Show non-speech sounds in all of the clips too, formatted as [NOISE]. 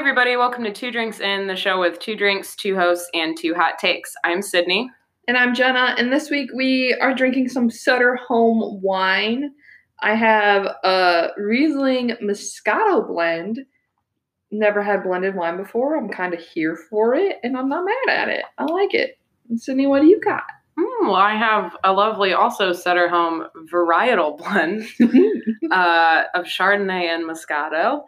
everybody. Welcome to Two Drinks In, the show with two drinks, two hosts, and two hot takes. I'm Sydney. And I'm Jenna, and this week we are drinking some Sutter Home wine. I have a Riesling Moscato blend. Never had blended wine before. I'm kind of here for it, and I'm not mad at it. I like it. And Sydney, what do you got? Mm, well, I have a lovely, also Sutter Home varietal [LAUGHS] blend [LAUGHS] uh, of Chardonnay and Moscato.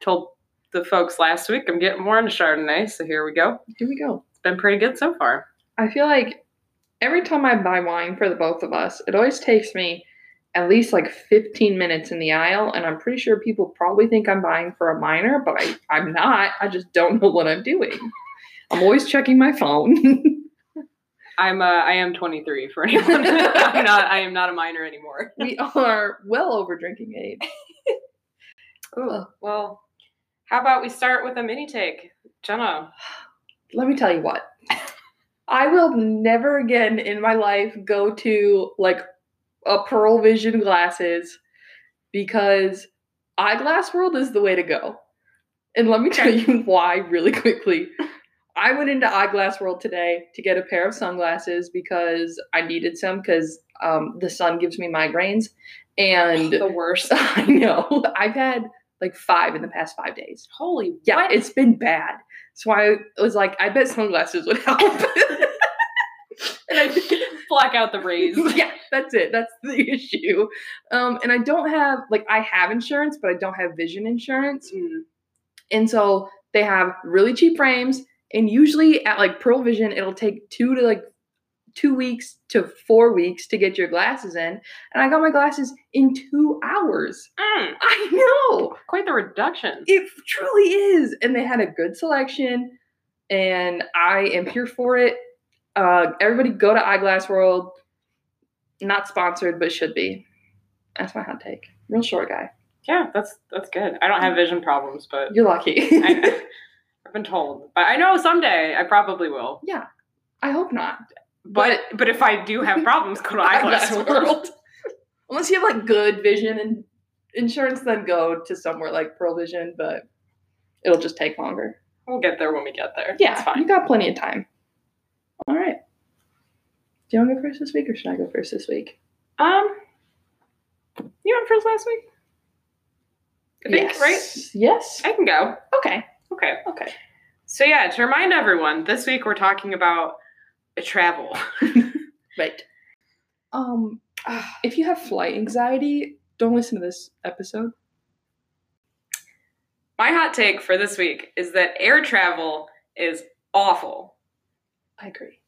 Told the folks last week I'm getting more into Chardonnay, so here we go. Here we go. It's been pretty good so far. I feel like every time I buy wine for the both of us, it always takes me at least like 15 minutes in the aisle. And I'm pretty sure people probably think I'm buying for a minor, but I, I'm not. I just don't know what I'm doing. I'm always checking my phone. [LAUGHS] I'm uh, I am 23 for anyone. [LAUGHS] I'm not I am not a minor anymore. we are well over drinking age. [LAUGHS] Ooh, well, how about we start with a mini take, Jenna? Let me tell you what. [LAUGHS] I will never again in my life go to like a Pearle Vision glasses because Eyeglass World is the way to go. And let me tell you [LAUGHS] why really quickly. I went into Eyeglass World today to get a pair of sunglasses because I needed some because um, the sun gives me migraines. And [LAUGHS] The worst. I know I've had like five in the past five days. Holy Yeah, what? it's been bad. So I was like, I bet sunglasses would help. [LAUGHS] and I black out the rays. [LAUGHS] yeah, that's it. That's the [LAUGHS] issue. Um, and I don't have like I have insurance, but I don't have vision insurance. Mm. And so they have really cheap frames, and usually at like Pearle Vision, it'll take two to like two weeks to four weeks to get your glasses in. And I got my glasses in two hours. Mm, [LAUGHS] I know quite the reduction. it truly is. And they had a good selection, and I am here for it. Uh, everybody go to Eyeglass World. Not sponsored, but should be. That's my hot take. Real short guy. Yeah, that's that's good. I don't have vision problems, but You're lucky. I, [LAUGHS] I've been told. But I know someday I probably will. yeah, I hope not. But but if I do have problems, go to [LAUGHS] Eyeglass World. Unless you have like good vision and insurance, then go to somewhere like Pearle Vision, but it'll just take longer. We'll get there when we get there. Yeah, it's fine. you got plenty of time. All right. Do you want to go first this week, or should I go first this week? Um, you went first last week. I think yes. right. Yes. I can go. Okay. Okay. Okay. So yeah, to remind everyone, this week we're talking about travel. [LAUGHS] Right. Um, [SIGHS] if you have flight anxiety, don't listen to this episode. My hot take for this week is that air travel is awful. I agree.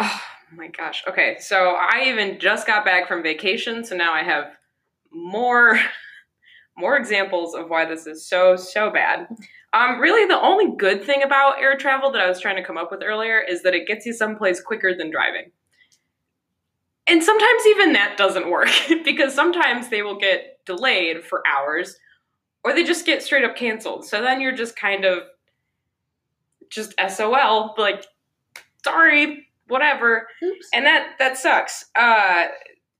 [SIGHS] Oh my gosh. Okay, so I even just got back from vacation, so now I have more [LAUGHS] more examples of why this is so so bad. Um really the only good thing about air travel that I was trying to come up with earlier is that it gets you someplace quicker than driving. And sometimes even that doesn't work [LAUGHS] because sometimes they will get delayed for hours or they just get straight up canceled. So then you're just kind of just SOL like sorry, whatever. Oops. And that that sucks. Uh,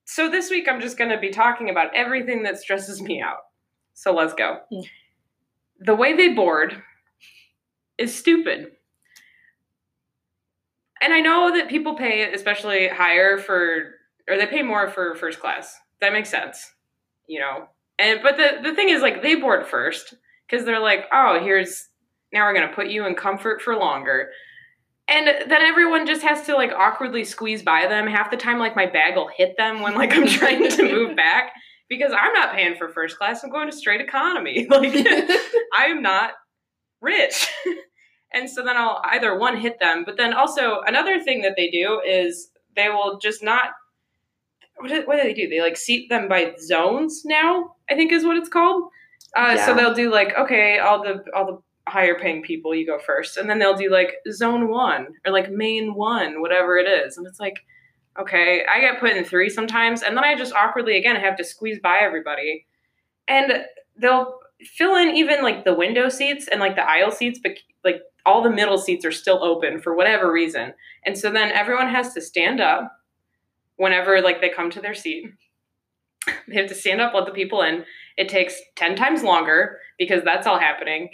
so this week I'm just going to be talking about everything that stresses me out. So let's go. Mm. The way they board is stupid. And I know that people pay especially higher for or they pay more for first class. That makes sense. You know. And but the the thing is like they board first cuz they're like, "Oh, here's now we're going to put you in comfort for longer." And then everyone just has to like awkwardly squeeze by them. Half the time, like my bag will hit them when like I'm trying to move [LAUGHS] back because I'm not paying for first class. I'm going to straight economy. [LAUGHS] Like [LAUGHS] I am not rich. [LAUGHS] and so then I'll either one hit them, but then also another thing that they do is they will just not. What do, what do they do? They like seat them by zones now. I think is what it's called. Uh, So they'll do like okay, all the all the higher paying people you go first and then they'll do like zone one or like main one whatever it is and it's like okay? I get put in three sometimes and then i just awkwardly again have to squeeze by everybody. And they'll fill in even like the window seats and like the aisle seats but like all the middle seats are still open for whatever reason. And so then everyone has to stand up whenever like they come to their seat. They have to stand up let the people in. It takes 10 times longer because that's all happening.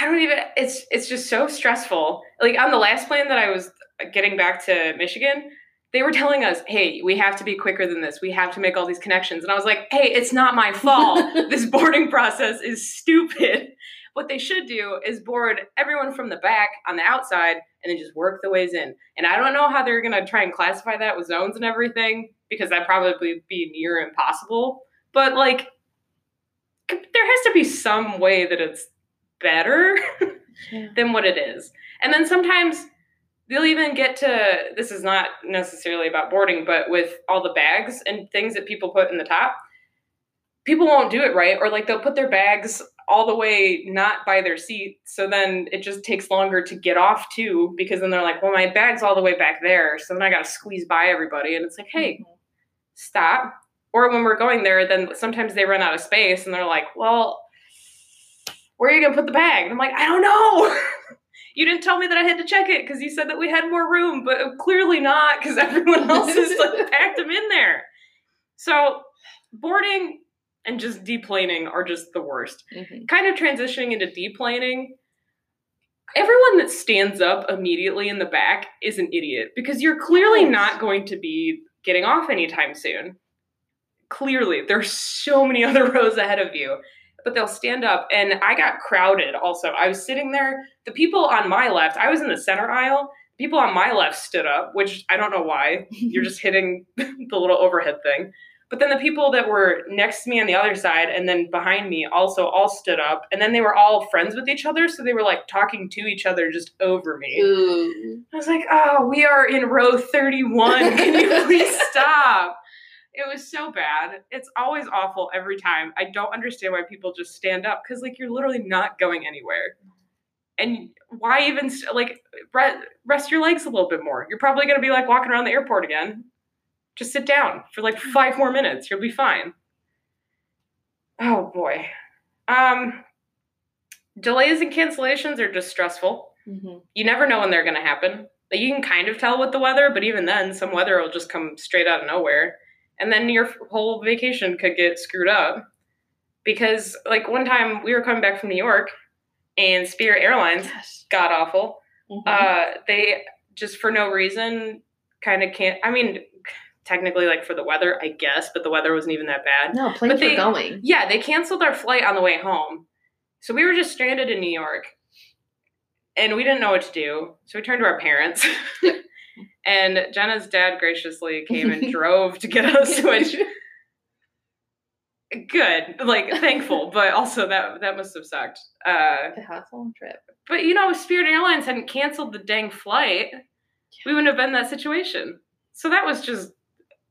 I don't even. It's it's just so stressful. Like on the last plane that I was getting back to Michigan, they were telling us, "Hey, we have to be quicker than this. We have to make all these connections." And I was like, "Hey, it's not my fault. [LAUGHS] this boarding process is stupid." What they should do is board everyone from the back on the outside and then just work the ways in. And I don't know how they're going to try and classify that with zones and everything because that probably be near impossible. But like there has to be some way that it's better yeah. [LAUGHS] than what it is. And then sometimes they'll even get to this is not necessarily about boarding, but with all the bags and things that people put in the top, people won't do it right. Or like they'll put their bags all the way not by their seat. So then it just takes longer to get off too, because then they're like, well, my bag's all the way back there. So then I got to squeeze by everybody. And it's like, hey, mm-hmm. stop. Or when we're going there, then sometimes they run out of space and they're like, well, where are you going to put the bag? And I'm like, I don't know. [LAUGHS] you didn't tell me that I had to check it because you said that we had more room, but clearly not because everyone [LAUGHS] else has like packed them in there. So boarding and just deplaning are just the worst. Mm-hmm. Kind of transitioning into deplaning. Everyone that stands up immediately in the back is an idiot because you're clearly not going to be getting off anytime soon. Clearly, there's so many [LAUGHS] other rows ahead of you but they'll stand up. And I got crowded also. I was sitting there. The people on my left, I was in the center aisle. People on my left stood up, which I don't know why. You're just [LAUGHS] hitting [LAUGHS] the little overhead thing. But then the people that were next to me on the other side and then behind me also all stood up. And then they were all friends with each other. So they were like talking to each other just over me. Ooh. I was like, oh, we are in row 31. Can you [LAUGHS] please stop? It was so bad. It's always awful every time. I don't understand why people just stand up because like you're literally not going anywhere. And why even like rest your legs a little bit more? You're probably going to be like walking around the airport again. Just sit down for like 5 more minutes. You'll be fine. Oh boy. Um delays and cancellations are just stressful. Mm-hmm. You never know when they're going to happen. Like you can kind of tell with the weather, but even then some weather will just come straight out of nowhere and then your whole vacation could get screwed up because like one time we were coming back from New York and Spirit Airlines got awful. Mm-hmm. Uh, they just for no reason kind of can't. I mean, technically like for the weather, I guess, but the weather wasn't even that bad. No, planes they, were going. Yeah, they canceled our flight on the way home, so we were just stranded in New York, and we didn't know what to do. So we turned to our parents. [LAUGHS] And Jenna's dad graciously came and [LAUGHS] drove to get us, which [LAUGHS] good, like thankful, but also that that must have sucked. Uh, the hassle trip. But you know, Spirit Airlines hadn't canceled the dang flight, we wouldn't have been in that situation. So that was just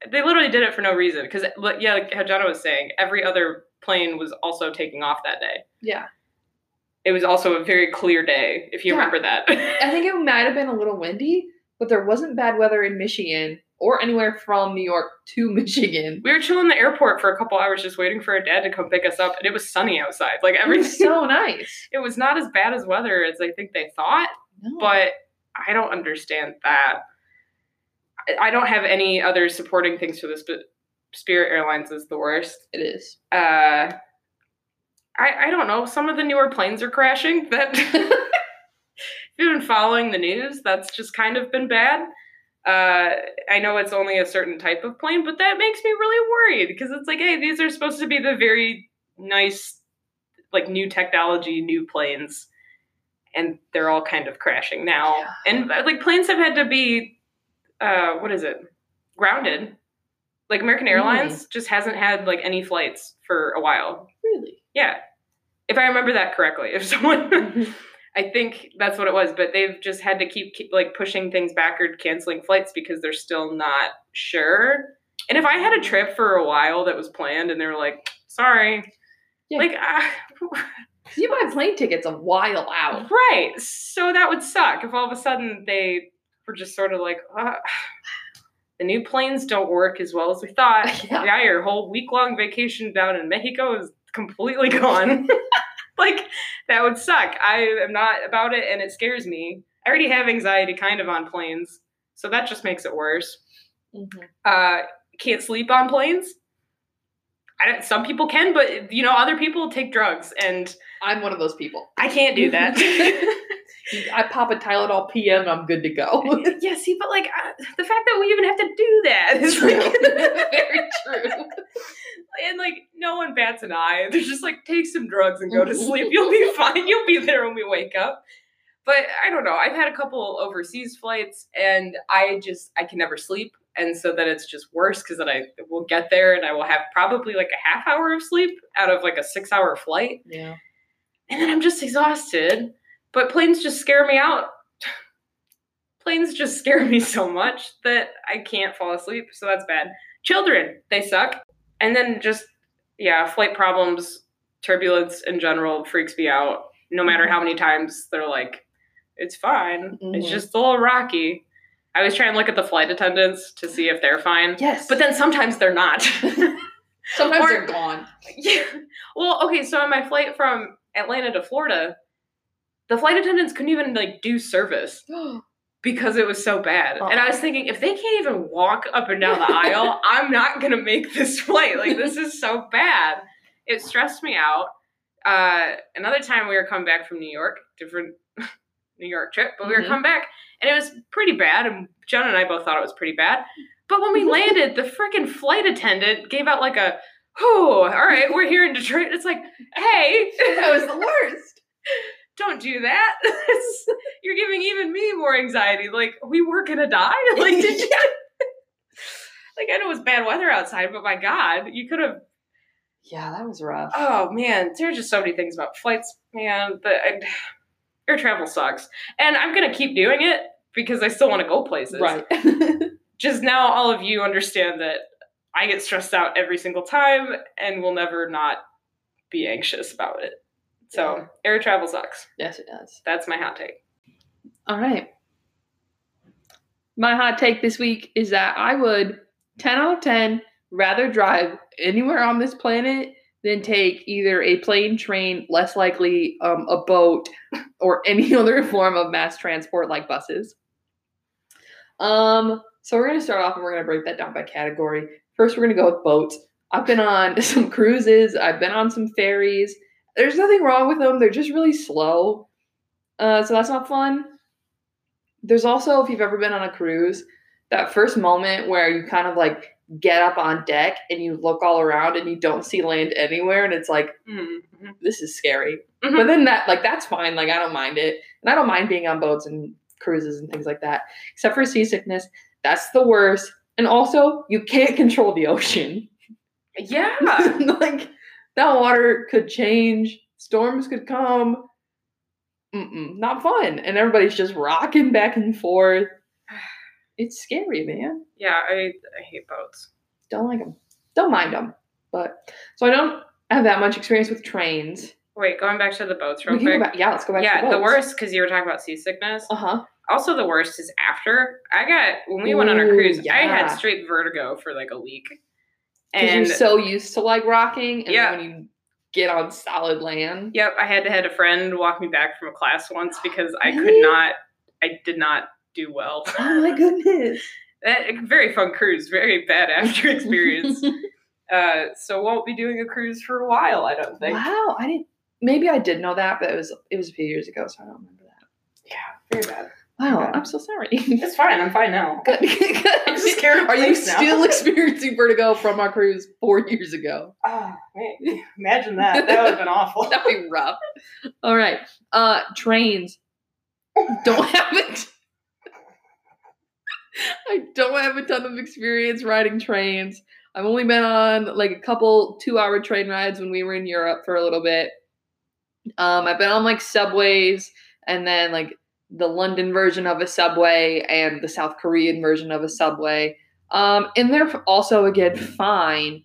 they literally did it for no reason because yeah, like how Jenna was saying, every other plane was also taking off that day. Yeah. It was also a very clear day, if you yeah. remember that. I think [LAUGHS] it might have been a little windy, but there wasn't bad weather in Michigan or anywhere from New York to [LAUGHS] Michigan. We were chilling in the airport for a couple hours just waiting for our dad to come pick us up, and it was sunny outside. Like everything so [LAUGHS] nice. It was not as bad as weather as I think they thought, no. but I don't understand that. I don't have any other supporting things for this, but Spirit Airlines is the worst. It is. Uh, I I don't know. Some of the newer planes are crashing. That [LAUGHS] you've been following the news, that's just kind of been bad. Uh, I know it's only a certain type of plane, but that makes me really worried because it's like, hey, these are supposed to be the very nice, like new technology, new planes, and they're all kind of crashing now. Yeah. And uh, like planes have had to be, uh, what is it, grounded. Like American Airlines mm. just hasn't had like any flights for a while. Really? Yeah. If I remember that correctly. If someone [LAUGHS] I think that's what it was, but they've just had to keep, keep like pushing things back or canceling flights because they're still not sure. And if I had a trip for a while that was planned and they were like, "Sorry," yeah. like uh, [LAUGHS] you buy plane tickets a while out, right? So that would suck if all of a sudden they were just sort of like, uh, "The new planes don't work as well as we thought." [LAUGHS] Yeah, yeah your whole week long vacation down in Mexico is completely gone. [LAUGHS] [LAUGHS] like that would suck. I am not about it and it scares me. I already have anxiety kind of on planes, so that just makes it worse. Mm-hmm. Uh, can't sleep on planes. some people can, but you know, other people take drugs, and I'm one of those people. I can't do that. [LAUGHS] [LAUGHS] I pop a Tylenol PM, I'm good to go. [LAUGHS] yeah, see, but like uh, the fact that we even have to do that is like [LAUGHS] Very true. and like no one bats an eye. They're just like take some drugs and go to sleep. You'll be fine. You'll be there when we wake up. But I don't know. I've had a couple overseas flights and I just I can never sleep. And so then it's just worse because then I will get there and I will have probably like a half hour of sleep out of like a six hour flight. Yeah. And then I'm just exhausted. But planes just scare me out. [SIGHS] planes just scare me so much that I can't fall asleep. So that's bad. Children, they suck. And then just, yeah, flight problems, turbulence in general freaks me out. No matter how many times they're like, it's fine. It's Mhm. just a little rocky. I always try and look at the flight attendants to see if they're fine. Yes. But then sometimes they're not. [LAUGHS] [LAUGHS] sometimes or- they're gone. [LAUGHS] Yeah. Well, okay, so on my flight from Atlanta to Florida, the flight attendants couldn't even like do service [GASPS] because it was so bad. And I was thinking, if they can't even walk up and down the [LAUGHS] aisle, I'm not gonna make this flight. Like this is so bad. It stressed me out. Uh, another time we were coming back from New York, different [LAUGHS] New York trip, but we were Mhm. coming back and it was pretty bad. And John and I both thought it was pretty bad. But when we [LAUGHS] landed, the freaking flight attendant gave out like a, "Oh, all right, we're here in Detroit." It's like, hey, that was the worst. Don't do that. [LAUGHS] You're giving even me more anxiety. Like, we were gonna die. [LAUGHS] Like, did you? [LAUGHS] like, I know it was bad weather outside, but my God, you could have. Yeah, that was rough. Oh man, there are just so many things about flights, man. I, [SIGHS] air travel sucks, and I'm gonna keep doing it because I still want to go places. Right. Just now, all of you understand that I get stressed out every single time, and will never not be anxious about it. So, air travel sucks. yes, it does. That's my hot take. All right. My hot take this week is that I would 10 out of 10 rather drive anywhere on this planet than take either a plane, train, less likely um, a boat, [LAUGHS] or any other form of mass transport like buses. Um, so we're gonna start off and we're gonna break that down by category. First, we're gonna go with boats. I've been on [LAUGHS] some cruises. I've been on some ferries. There's nothing wrong with them. They're just really slow. Uh, so that's not fun. There's also, if you've ever been on a cruise, that first moment where you kind of like get up on deck and you look all around and you don't see land anywhere, and it's like, Mm-hmm. this is scary. Mhm. But then that, like, that's fine. Like, I don't mind it. And I don't mind being on boats and cruises and things like that, except for seasickness. That's the worst. And also, you can't [LAUGHS] control the ocean. Yeah. [LAUGHS] like that water could change, storms could come. Mm-mm, not fun, and everybody's just rocking back and forth. [SIGHS] It's scary, man. yeah, I, I hate boats. Don't like them. Don't mind them. But so I don't have that much experience with trains. Wait, going back to the boats real We can go quick. back- yeah, let's go back. yeah, to the worst because you were talking about seasickness. Uh huh. Also, the worst is after. I got when we went on Ooh, cruise. I had straight vertigo for like a week, and you're so used to like rocking, and Yeah. when you get on solid land, yep, I had to had a friend walk me back from a class once because I could not. I did not do well. oh my [LAUGHS] goodness. That very fun cruise, very bad [LAUGHS] after experience. [LAUGHS] uh, so won't be doing a cruise for a while. I don't think. wow, I didn't. Maybe I did know that, but it was it was a few years ago, so I don't remember that. Yeah, very bad. Wow, Okay. I'm so sorry. It's fine. I'm fine now. Good. I'm just scared Are you planes now. still experiencing vertigo from our cruise four years ago? Oh, man. Imagine that. That would have been awful. [LAUGHS] That'd be rough. All right. Uh trains. Don't have it. I don't have a ton of experience riding trains. I've only been on like a couple two hour train rides when we were in Europe for a little bit. Um, I've been on like subways and then like the London version of a subway and the South Korean version of a subway. Um, and they're also again fine,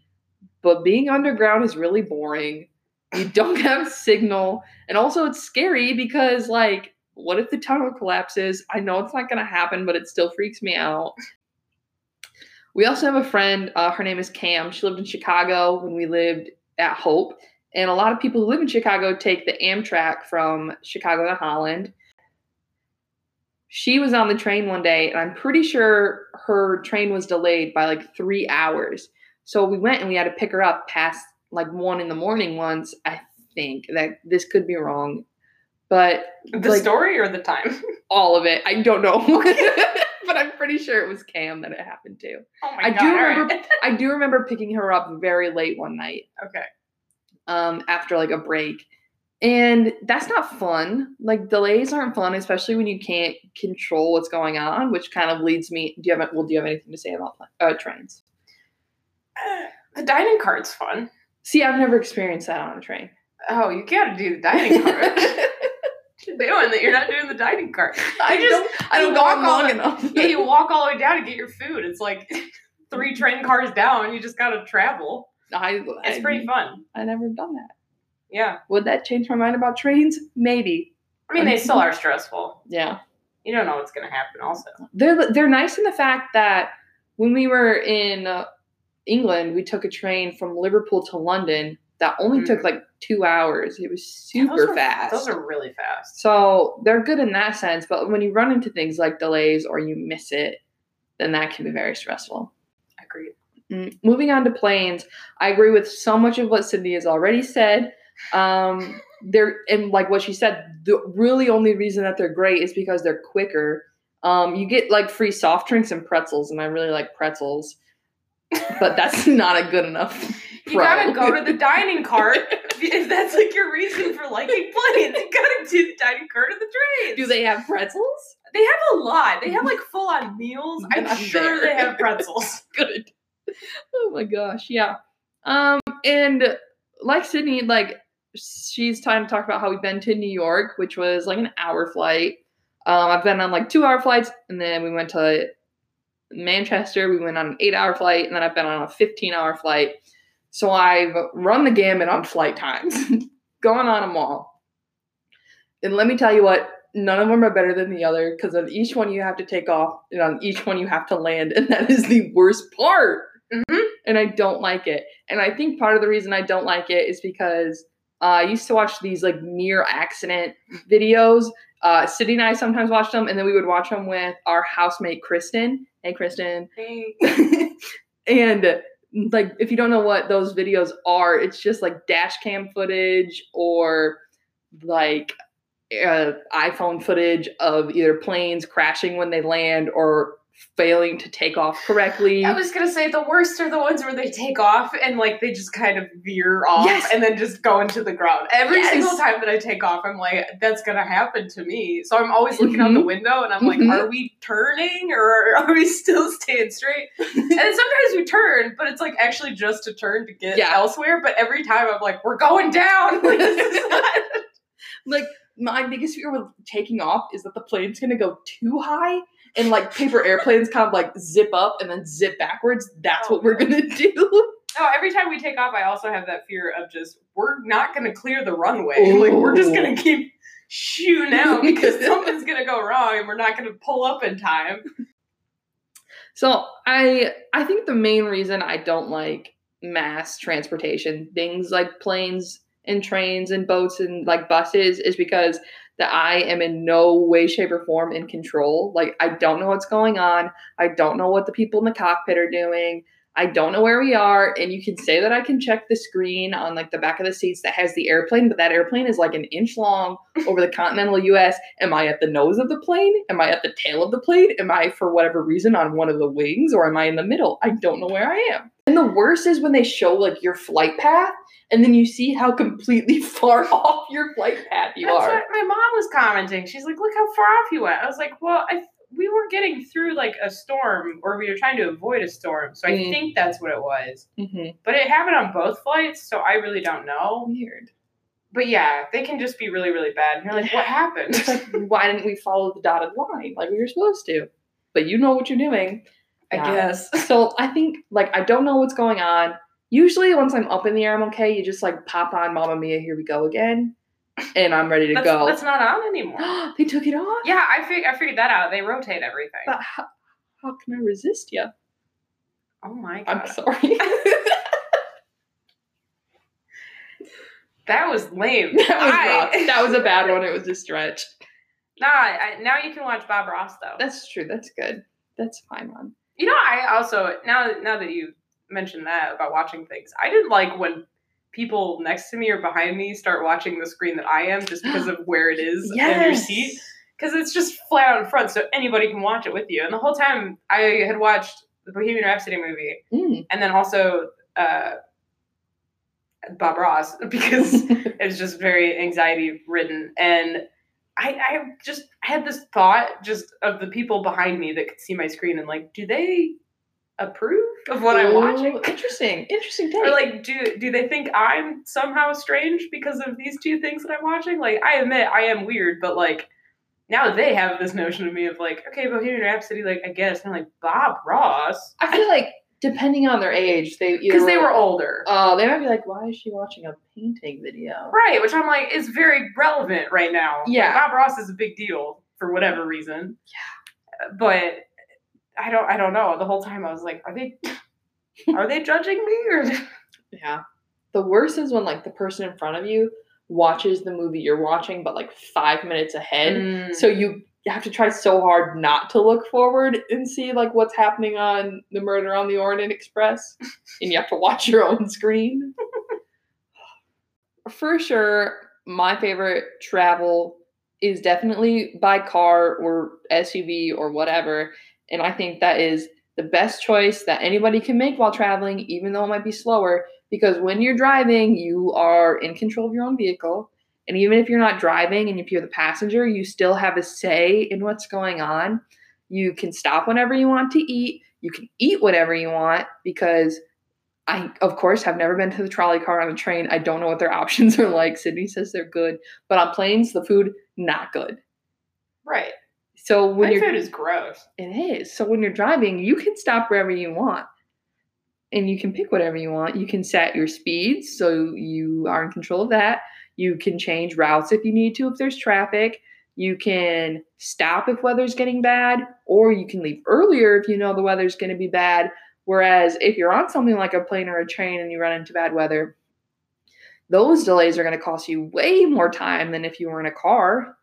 but being underground is really boring. You [LAUGHS] don't have signal, and also it's scary because like, what if the tunnel collapses? I know it's not gonna happen, but it still freaks me out. We also have a friend. Uh, her name is Cam. She lived in Chicago when we lived at Hope, and a lot of people who live in Chicago take the Amtrak from Chicago to Holland. She was on the train one day, and I'm pretty sure her train was delayed by like three hours. So we went and we had to pick her up past like one in the morning once. I think that this could be wrong, but The like, story or the time? [LAUGHS] all of it. I don't know, [LAUGHS] but I'm pretty sure it was Cam that it happened to. Oh my I god! do remember. right. [LAUGHS] I do remember picking her up very late one night. okay. um, after like a break. And that's not fun. Like delays aren't fun, especially when you can't control what's going on, which kind of leads me. Do you have well? Do you have anything to say about uh, trains? The dining cart's fun. See, I've never experienced that on a train. Oh, you gotta do the dining [LAUGHS] cart. you doing that you're not doing the dining cart? I just- don't. I don't go walk on long the- enough. Yeah, you [LAUGHS] walk all the way down to get your food. It's like three train cars down. You just gotta travel. I, It's I, pretty fun. I never done that. Yeah. Would that change my mind about trains? Maybe. I mean, they still are stressful. Yeah. You don't know what's gonna happen. Also, they're they're nice in the fact that when we were in uh, England, we took a train from Liverpool to London that only took like two hours. It was super those are- fast. Those are really fast. so they're good in that sense. But when you run into things like delays or you miss it, then that can be very stressful. Agreed. Mm, Moving on to planes, I agree with so much of what Cindy has already said. Um, they're and like what she said, the really only reason that they're great is because they're quicker. Um, you get like free soft drinks and pretzels, and I really like pretzels, but that's [LAUGHS] not a good enough. You gotta go to the [LAUGHS] dining cart if that's like your reason for liking planes. You gotta do the dining cart of the trains. Do they have pretzels? They have a lot. They have like full on meals. I'm I'm sure there. they have pretzels. [LAUGHS] Good. Oh my gosh, yeah. Um, and like Sydney, like she's time to talk about how we've been to New York, which was like an hour flight. Um, I've been on like two hour flights, and then we went to Manchester. We went on an eight hour flight, and then I've been on a 15 hour flight. So I've run the gamut on flight times, [LAUGHS] gone on them all. And let me tell you what, none of them are better than the other because on each one you have to take off, and on each one you have to land, and [LAUGHS] that is the worst part. Mhm. And I don't like it. And I think part of the reason I don't like it is because uh, I used to watch these like near accident videos. Uh, Sydney and I sometimes watched them, and then we would watch them with our housemate Kristen. Hey, Kristen. Hey. [LAUGHS] and like if you don't know what those videos are it's just like dash cam footage or like uh, iphone footage of either planes crashing when they land or failing to take off correctly I was gonna say the worst are the ones where they take off and like they just kind of veer off Yes. and then just go into the ground. Every Yes. single time that I take off, I'm like, that's gonna happen to me. So I'm always looking out the window and I'm like, Mhm. are we turning or [LAUGHS] are we still staying straight? [LAUGHS] and sometimes we turn, but it's like actually just to turn to get Yeah. elsewhere. But every time I'm like, we're going down. [LAUGHS] Like, not- like my biggest fear with taking off is that the plane's gonna go too high and like paper airplanes kind of like zip up and then zip backwards that's Oh, what we're gonna do No, [LAUGHS] oh, every time we take off, I also have that fear of just we're not going to clear the runway. [LAUGHS] Like we're just going to keep shooting out because [LAUGHS] something's going to go wrong and we're not going to pull up in time. So I I think the main reason I don't like mass transportation, things like planes and trains and boats and like buses, is because that I am in no way, shape, or form in control. Like I don't know what's going on. I don't know what the people in the cockpit are doing. I don't know where we are. And you can say that I can check the screen on like the back of the seats that has the airplane, but that airplane is like an inch long [LAUGHS] over the continental US. Am I at the nose of the plane? Am I at the tail of the plane? Am I, for whatever reason, on one of the wings or am I in the middle? I don't know where I am. And the worst is when they show like your flight path and then you see how completely [LAUGHS] far off your flight path you That's are. what my mom was commenting. She's like, "Look how far off you went." I was like, "Well, I we were getting through like a storm, or we were trying to avoid a storm, so I Mm. think that's what it was." Mm-hmm. But it happened on both flights, so I really don't know. Weird. But yeah, they can just be really, really bad. And you're like, "What happened?" [LAUGHS] Like, why didn't we follow the dotted line like we were supposed to? But you know what you're doing. I Yeah. guess. [LAUGHS] So I think like I don't know what's going on. Usually once I'm up in the air, I'm okay. You just like pop on Mamma Mia, here we go again. And I'm ready to That's, go. that's not on anymore. [GASPS] they took it off? Yeah, I fig- I figured that out. They rotate everything. But how, how can I resist you? oh my god. I'm sorry. [LAUGHS] That was lame. [LAUGHS] that was I- rough. That was a bad one. It was a stretch. Nah, I, now you can watch Bob Ross though. That's true. That's good. That's fine one. You know, I also now now that you mentioned that about watching things, I didn't like when people next to me or behind me start watching the screen that I am just [GASPS] because of where it is in your seat. Because it's just flat out in front, so anybody can watch it with you. And the whole time I had watched the Bohemian Rhapsody movie, Mm. and then also uh, Bob Ross [LAUGHS] because [LAUGHS] it's just very anxiety ridden. And I, I just had this thought just of the people behind me that could see my screen and like, do they approve of what I'm watching? Interesting. Interesting take. Or like, do do they think I'm somehow strange because of these two things that I'm watching? Like, I admit I am weird, but like now they have this notion of me of like, okay, Bohemian Rhapsody, like I guess, and I'm like Bob Ross I feel like depending on their age, they because they were older, Oh, they might be like, "Why is she watching a painting video?" right? Which I'm like is very relevant right now. Like, Yeah. Bob Ross is a big deal for whatever reason. Yeah, but I don't, I don't know. The whole time I was like, are they, [LAUGHS] are they judging me or? [LAUGHS] Yeah. The worst is when like the person in front of you watches the movie you're watching, but like five minutes ahead. Mm. So you have to try so hard not to look forward and see like what's happening on the Murder on the Orient Express, and you have to watch your own screen. [SIGHS] For sure, my favorite travel is definitely by car or SUV or whatever, and I think that is the best choice that anybody can make while traveling, even though it might be slower. Because when you're driving, you are in control of your own vehicle. And even if you're not driving and if you're the passenger, you still have a say in what's going on. You can stop whenever you want to eat. You can eat whatever you want because I, of course, have never been to the trolley car on a train. I don't know what their [LAUGHS] options are like. Sydney says they're good, but on planes, the food, not good. right. So when My you're food is gross. it is. So when you're driving, you can stop wherever you want. And you can pick whatever you want. You can set your speeds so you are in control of that. You can change routes if you need to if there's traffic. You can stop if weather's getting bad, or you can leave earlier if you know the weather's going to be bad. Whereas if you're on something like a plane or a train and you run into bad weather, those delays are going to cost you way more time than if you were in a car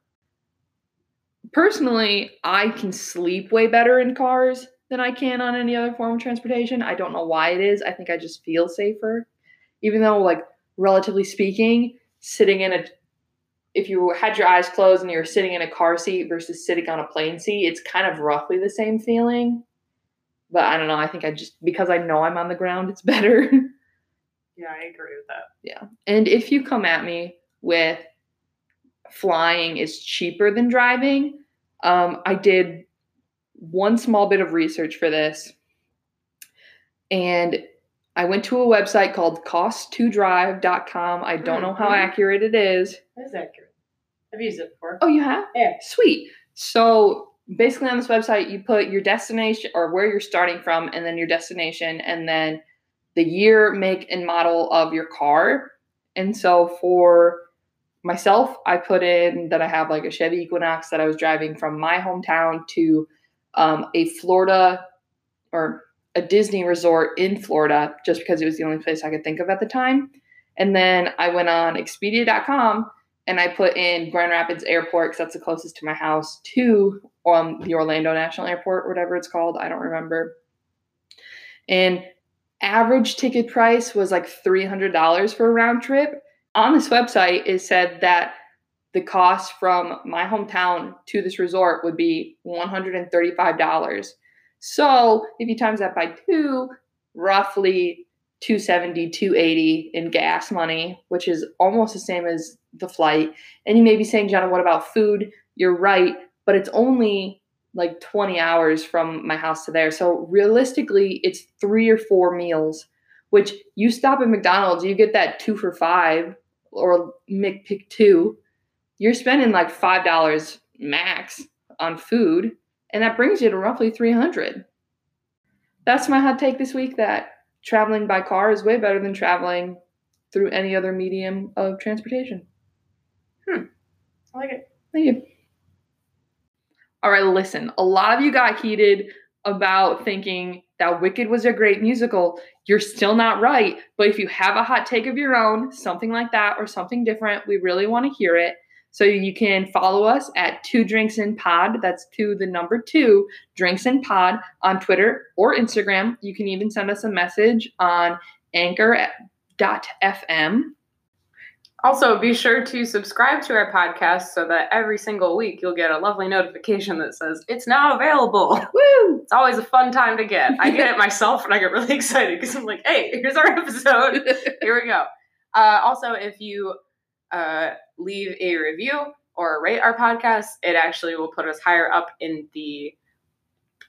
personally, I can sleep way better in cars than I can on any other form of transportation. I don't know why it is. I think I just feel safer. Even though, like, relatively speaking, sitting in a if you had your eyes closed and you're sitting in a car seat versus sitting on a plane seat, it's kind of roughly the same feeling. But I don't know. I think I just because I know I'm on the ground, it's [LAUGHS] better. Yeah, I agree with that. Yeah. And if you come at me with flying is cheaper than driving, um, I did one small bit of research for this. And I went to a website called cost2drive.com. I don't know how Mhm. accurate it is. It is accurate. I've used it before. Oh, you have? Yeah. Sweet. So basically, on this website, you put your destination or where you're starting from, and then your destination, and then the year, make, and model of your car. And so for myself, I put in that I have like a Chevy Equinox that I was driving from my hometown to um, a Florida or a Disney resort in Florida, just because it was the only place I could think of at the time. And then I went on Expedia.com and I put in Grand Rapids Airport because that's the closest to my house to um, the Orlando National Airport, whatever it's called. I don't remember. And average ticket price was like $300 for a round trip. On this website, it said that the cost from my hometown to this resort would be $135. So if you times that by two, roughly 270 280 in gas money which is almost the same as the flight. And you may be saying jenna what about food? You're right but it's only like 20 hours from my house to there. So realistically it's three or four meals which you stop at mcdonald's you get that two for five or mcpick two you're spending like five dollars max on food and that brings you to roughly 300 that's my hot take this week that traveling by car is way better than traveling through any other medium of transportation. Hmm. I like it. Thank you. All right, listen. A lot of you got heated about thinking that Wicked was a great musical. You're still not right. But if you have a hot take of your own, something like that or something different, we really want to hear it. So you can follow us at Two Drinks in Pod. That's two, the number two, Drinks in Pod on Twitter or Instagram. You can even send us a message on anchor.fm. Also, be sure to subscribe to our podcast so that every single week you'll get a lovely notification that says it's now available. [LAUGHS] Woo! It's always a fun time to get. I get it [LAUGHS] myself and I get really [LAUGHS] excited because I'm like, hey, here's our episode. Here we go. Uh, also, if you uh, leave a review or rate our podcast, it actually will put us higher up in the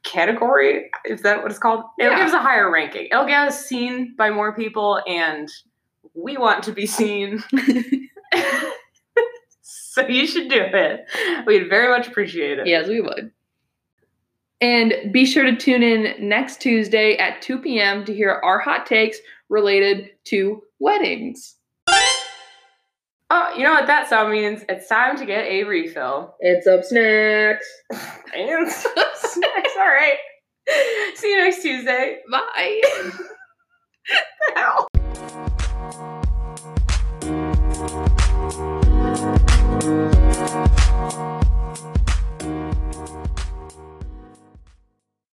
category. Is that what it's called? It'll Yeah. give us a higher ranking. It'll get us seen by more people, and we want to be seen. [LAUGHS] so you should do it. We'd very much appreciate it. yes, we would. And be sure to tune in next Tuesday at 2 p.m. to hear our hot takes related to weddings. Oh, you know what that sound means? It's time to get a refill. It's up snacks. and [LAUGHS] snacks. All right. See you next Tuesday. Bye. [LAUGHS]